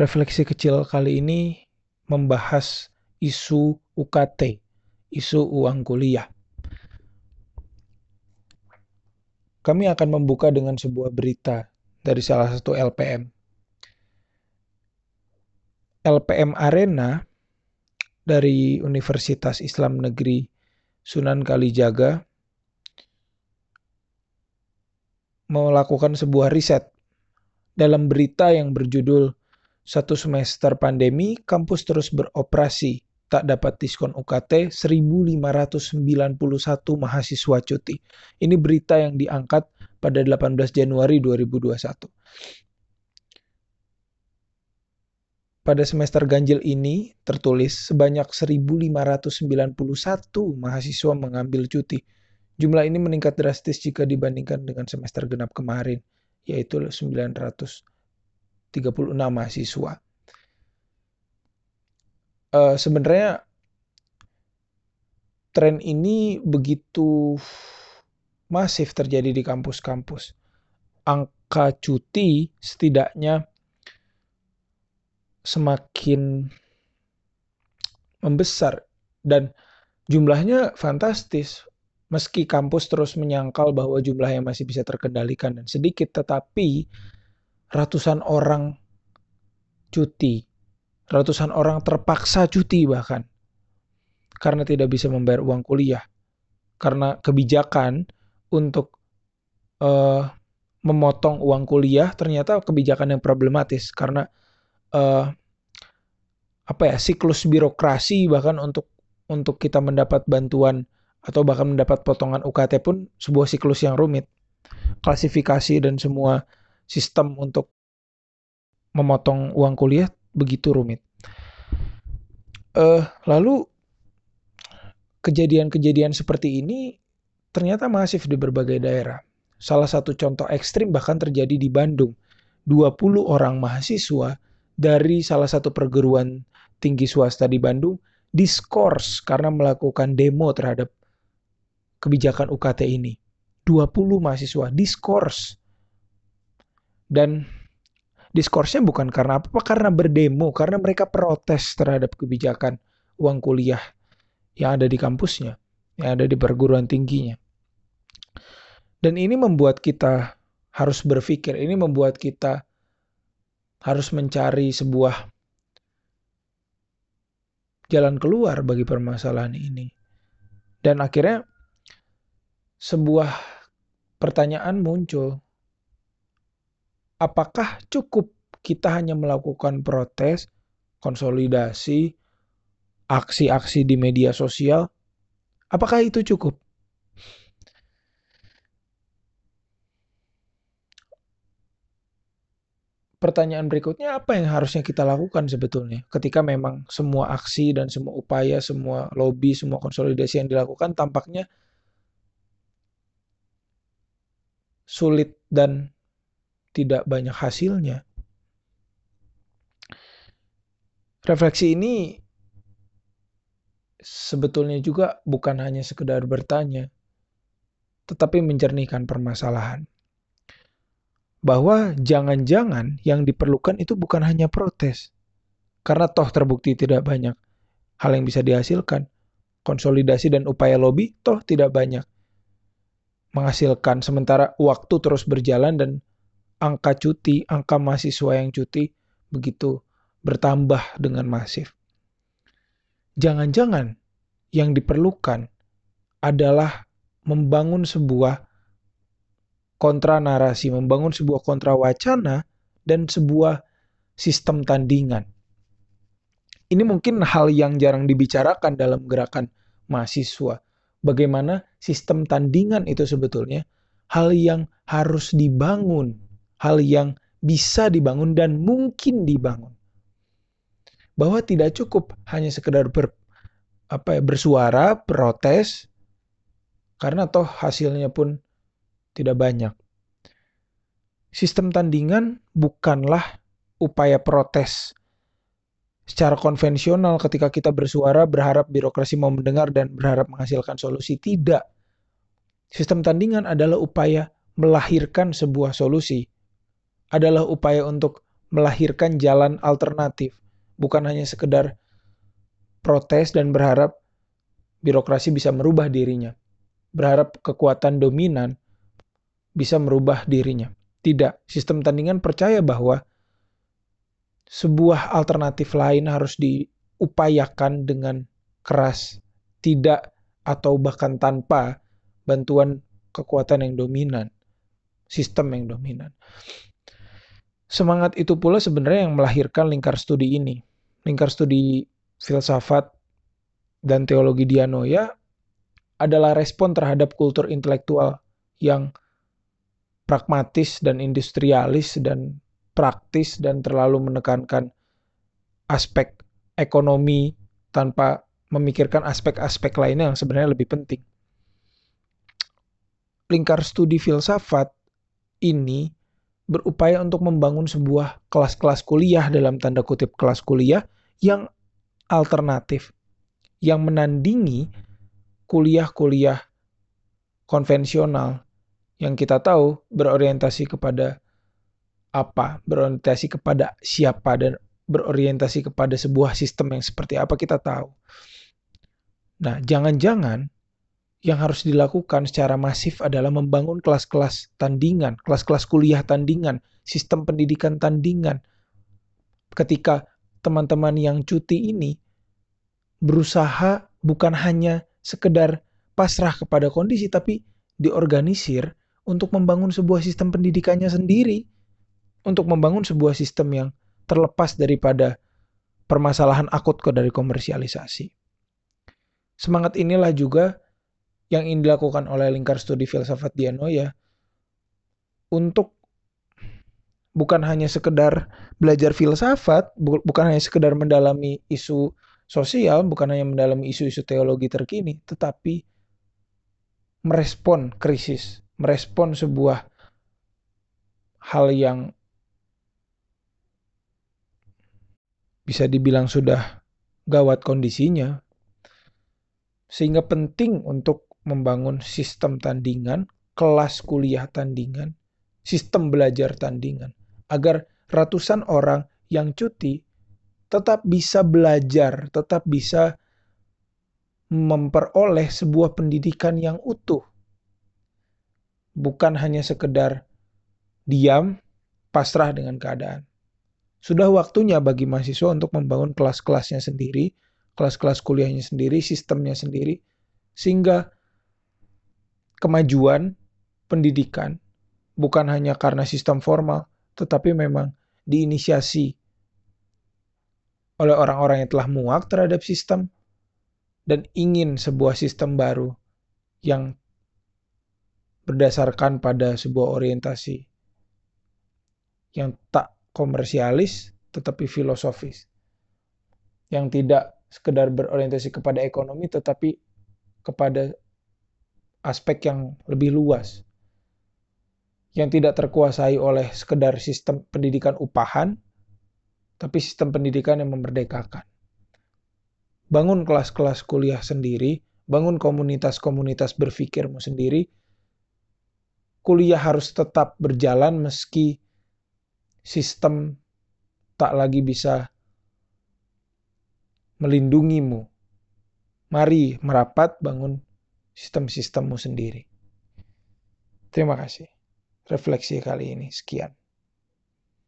refleksi kecil kali ini membahas isu UKT, isu uang kuliah. Kami akan membuka dengan sebuah berita dari salah satu LPM. LPM Arena dari Universitas Islam Negeri Sunan Kalijaga melakukan sebuah riset dalam berita yang berjudul satu semester pandemi, kampus terus beroperasi. Tak dapat diskon UKT, 1.591 mahasiswa cuti. Ini berita yang diangkat pada 18 Januari 2021. Pada semester ganjil ini tertulis sebanyak 1.591 mahasiswa mengambil cuti. Jumlah ini meningkat drastis jika dibandingkan dengan semester genap kemarin, yaitu 900 36 mahasiswa. Uh, sebenarnya tren ini begitu masif terjadi di kampus-kampus. Angka cuti setidaknya semakin membesar dan jumlahnya fantastis. Meski kampus terus menyangkal bahwa jumlahnya masih bisa terkendalikan dan sedikit, tetapi ratusan orang cuti, ratusan orang terpaksa cuti bahkan karena tidak bisa membayar uang kuliah, karena kebijakan untuk uh, memotong uang kuliah ternyata kebijakan yang problematis karena uh, apa ya siklus birokrasi bahkan untuk untuk kita mendapat bantuan atau bahkan mendapat potongan UKT pun sebuah siklus yang rumit. Klasifikasi dan semua sistem untuk memotong uang kuliah begitu rumit. Uh, lalu kejadian-kejadian seperti ini ternyata masif di berbagai daerah. Salah satu contoh ekstrim bahkan terjadi di Bandung. 20 orang mahasiswa dari salah satu perguruan tinggi swasta di Bandung diskors karena melakukan demo terhadap kebijakan UKT ini. 20 mahasiswa diskors dan diskorsnya bukan karena apa, karena berdemo, karena mereka protes terhadap kebijakan uang kuliah yang ada di kampusnya, yang ada di perguruan tingginya. Dan ini membuat kita harus berpikir, ini membuat kita harus mencari sebuah jalan keluar bagi permasalahan ini. Dan akhirnya sebuah pertanyaan muncul, apakah cukup kita hanya melakukan protes, konsolidasi, aksi-aksi di media sosial? Apakah itu cukup? Pertanyaan berikutnya, apa yang harusnya kita lakukan sebetulnya ketika memang semua aksi dan semua upaya, semua lobby, semua konsolidasi yang dilakukan tampaknya sulit dan tidak banyak hasilnya. Refleksi ini sebetulnya juga bukan hanya sekedar bertanya, tetapi menjernihkan permasalahan. Bahwa jangan-jangan yang diperlukan itu bukan hanya protes. Karena toh terbukti tidak banyak hal yang bisa dihasilkan. Konsolidasi dan upaya lobby toh tidak banyak menghasilkan sementara waktu terus berjalan dan angka cuti, angka mahasiswa yang cuti begitu bertambah dengan masif. Jangan-jangan yang diperlukan adalah membangun sebuah kontra narasi, membangun sebuah kontra wacana dan sebuah sistem tandingan. Ini mungkin hal yang jarang dibicarakan dalam gerakan mahasiswa. Bagaimana sistem tandingan itu sebetulnya hal yang harus dibangun hal yang bisa dibangun dan mungkin dibangun. Bahwa tidak cukup hanya sekedar ber, apa ya, bersuara, protes, karena toh hasilnya pun tidak banyak. Sistem tandingan bukanlah upaya protes secara konvensional ketika kita bersuara berharap birokrasi mau mendengar dan berharap menghasilkan solusi. Tidak. Sistem tandingan adalah upaya melahirkan sebuah solusi adalah upaya untuk melahirkan jalan alternatif, bukan hanya sekedar protes dan berharap birokrasi bisa merubah dirinya, berharap kekuatan dominan bisa merubah dirinya. Tidak, sistem tandingan percaya bahwa sebuah alternatif lain harus diupayakan dengan keras, tidak atau bahkan tanpa bantuan kekuatan yang dominan, sistem yang dominan. Semangat itu pula sebenarnya yang melahirkan lingkar studi ini. Lingkar studi filsafat dan teologi Dianoia adalah respon terhadap kultur intelektual yang pragmatis dan industrialis dan praktis dan terlalu menekankan aspek ekonomi tanpa memikirkan aspek-aspek lainnya yang sebenarnya lebih penting. Lingkar studi filsafat ini berupaya untuk membangun sebuah kelas-kelas kuliah dalam tanda kutip kelas kuliah yang alternatif, yang menandingi kuliah-kuliah konvensional yang kita tahu berorientasi kepada apa, berorientasi kepada siapa dan berorientasi kepada sebuah sistem yang seperti apa kita tahu. Nah, jangan-jangan yang harus dilakukan secara masif adalah membangun kelas-kelas tandingan, kelas-kelas kuliah tandingan, sistem pendidikan tandingan. Ketika teman-teman yang cuti ini berusaha bukan hanya sekedar pasrah kepada kondisi, tapi diorganisir untuk membangun sebuah sistem pendidikannya sendiri, untuk membangun sebuah sistem yang terlepas daripada permasalahan akut dari komersialisasi. Semangat inilah juga yang ingin dilakukan oleh lingkar studi filsafat Dianoia untuk bukan hanya sekedar belajar filsafat, bu bukan hanya sekedar mendalami isu sosial, bukan hanya mendalami isu-isu teologi terkini, tetapi merespon krisis, merespon sebuah hal yang bisa dibilang sudah gawat kondisinya, sehingga penting untuk membangun sistem tandingan, kelas kuliah tandingan, sistem belajar tandingan, agar ratusan orang yang cuti tetap bisa belajar, tetap bisa memperoleh sebuah pendidikan yang utuh bukan hanya sekedar diam, pasrah dengan keadaan. Sudah waktunya bagi mahasiswa untuk membangun kelas-kelasnya sendiri, kelas-kelas kuliahnya sendiri, sistemnya sendiri, sehingga kemajuan pendidikan bukan hanya karena sistem formal, tetapi memang diinisiasi oleh orang-orang yang telah muak terhadap sistem dan ingin sebuah sistem baru yang berdasarkan pada sebuah orientasi yang tak komersialis tetapi filosofis. Yang tidak sekedar berorientasi kepada ekonomi tetapi kepada aspek yang lebih luas. Yang tidak terkuasai oleh sekedar sistem pendidikan upahan tapi sistem pendidikan yang memerdekakan. Bangun kelas-kelas kuliah sendiri, bangun komunitas-komunitas berpikirmu sendiri, kuliah harus tetap berjalan meski sistem tak lagi bisa melindungimu. Mari merapat bangun sistem-sistemmu sendiri. Terima kasih. Refleksi kali ini sekian.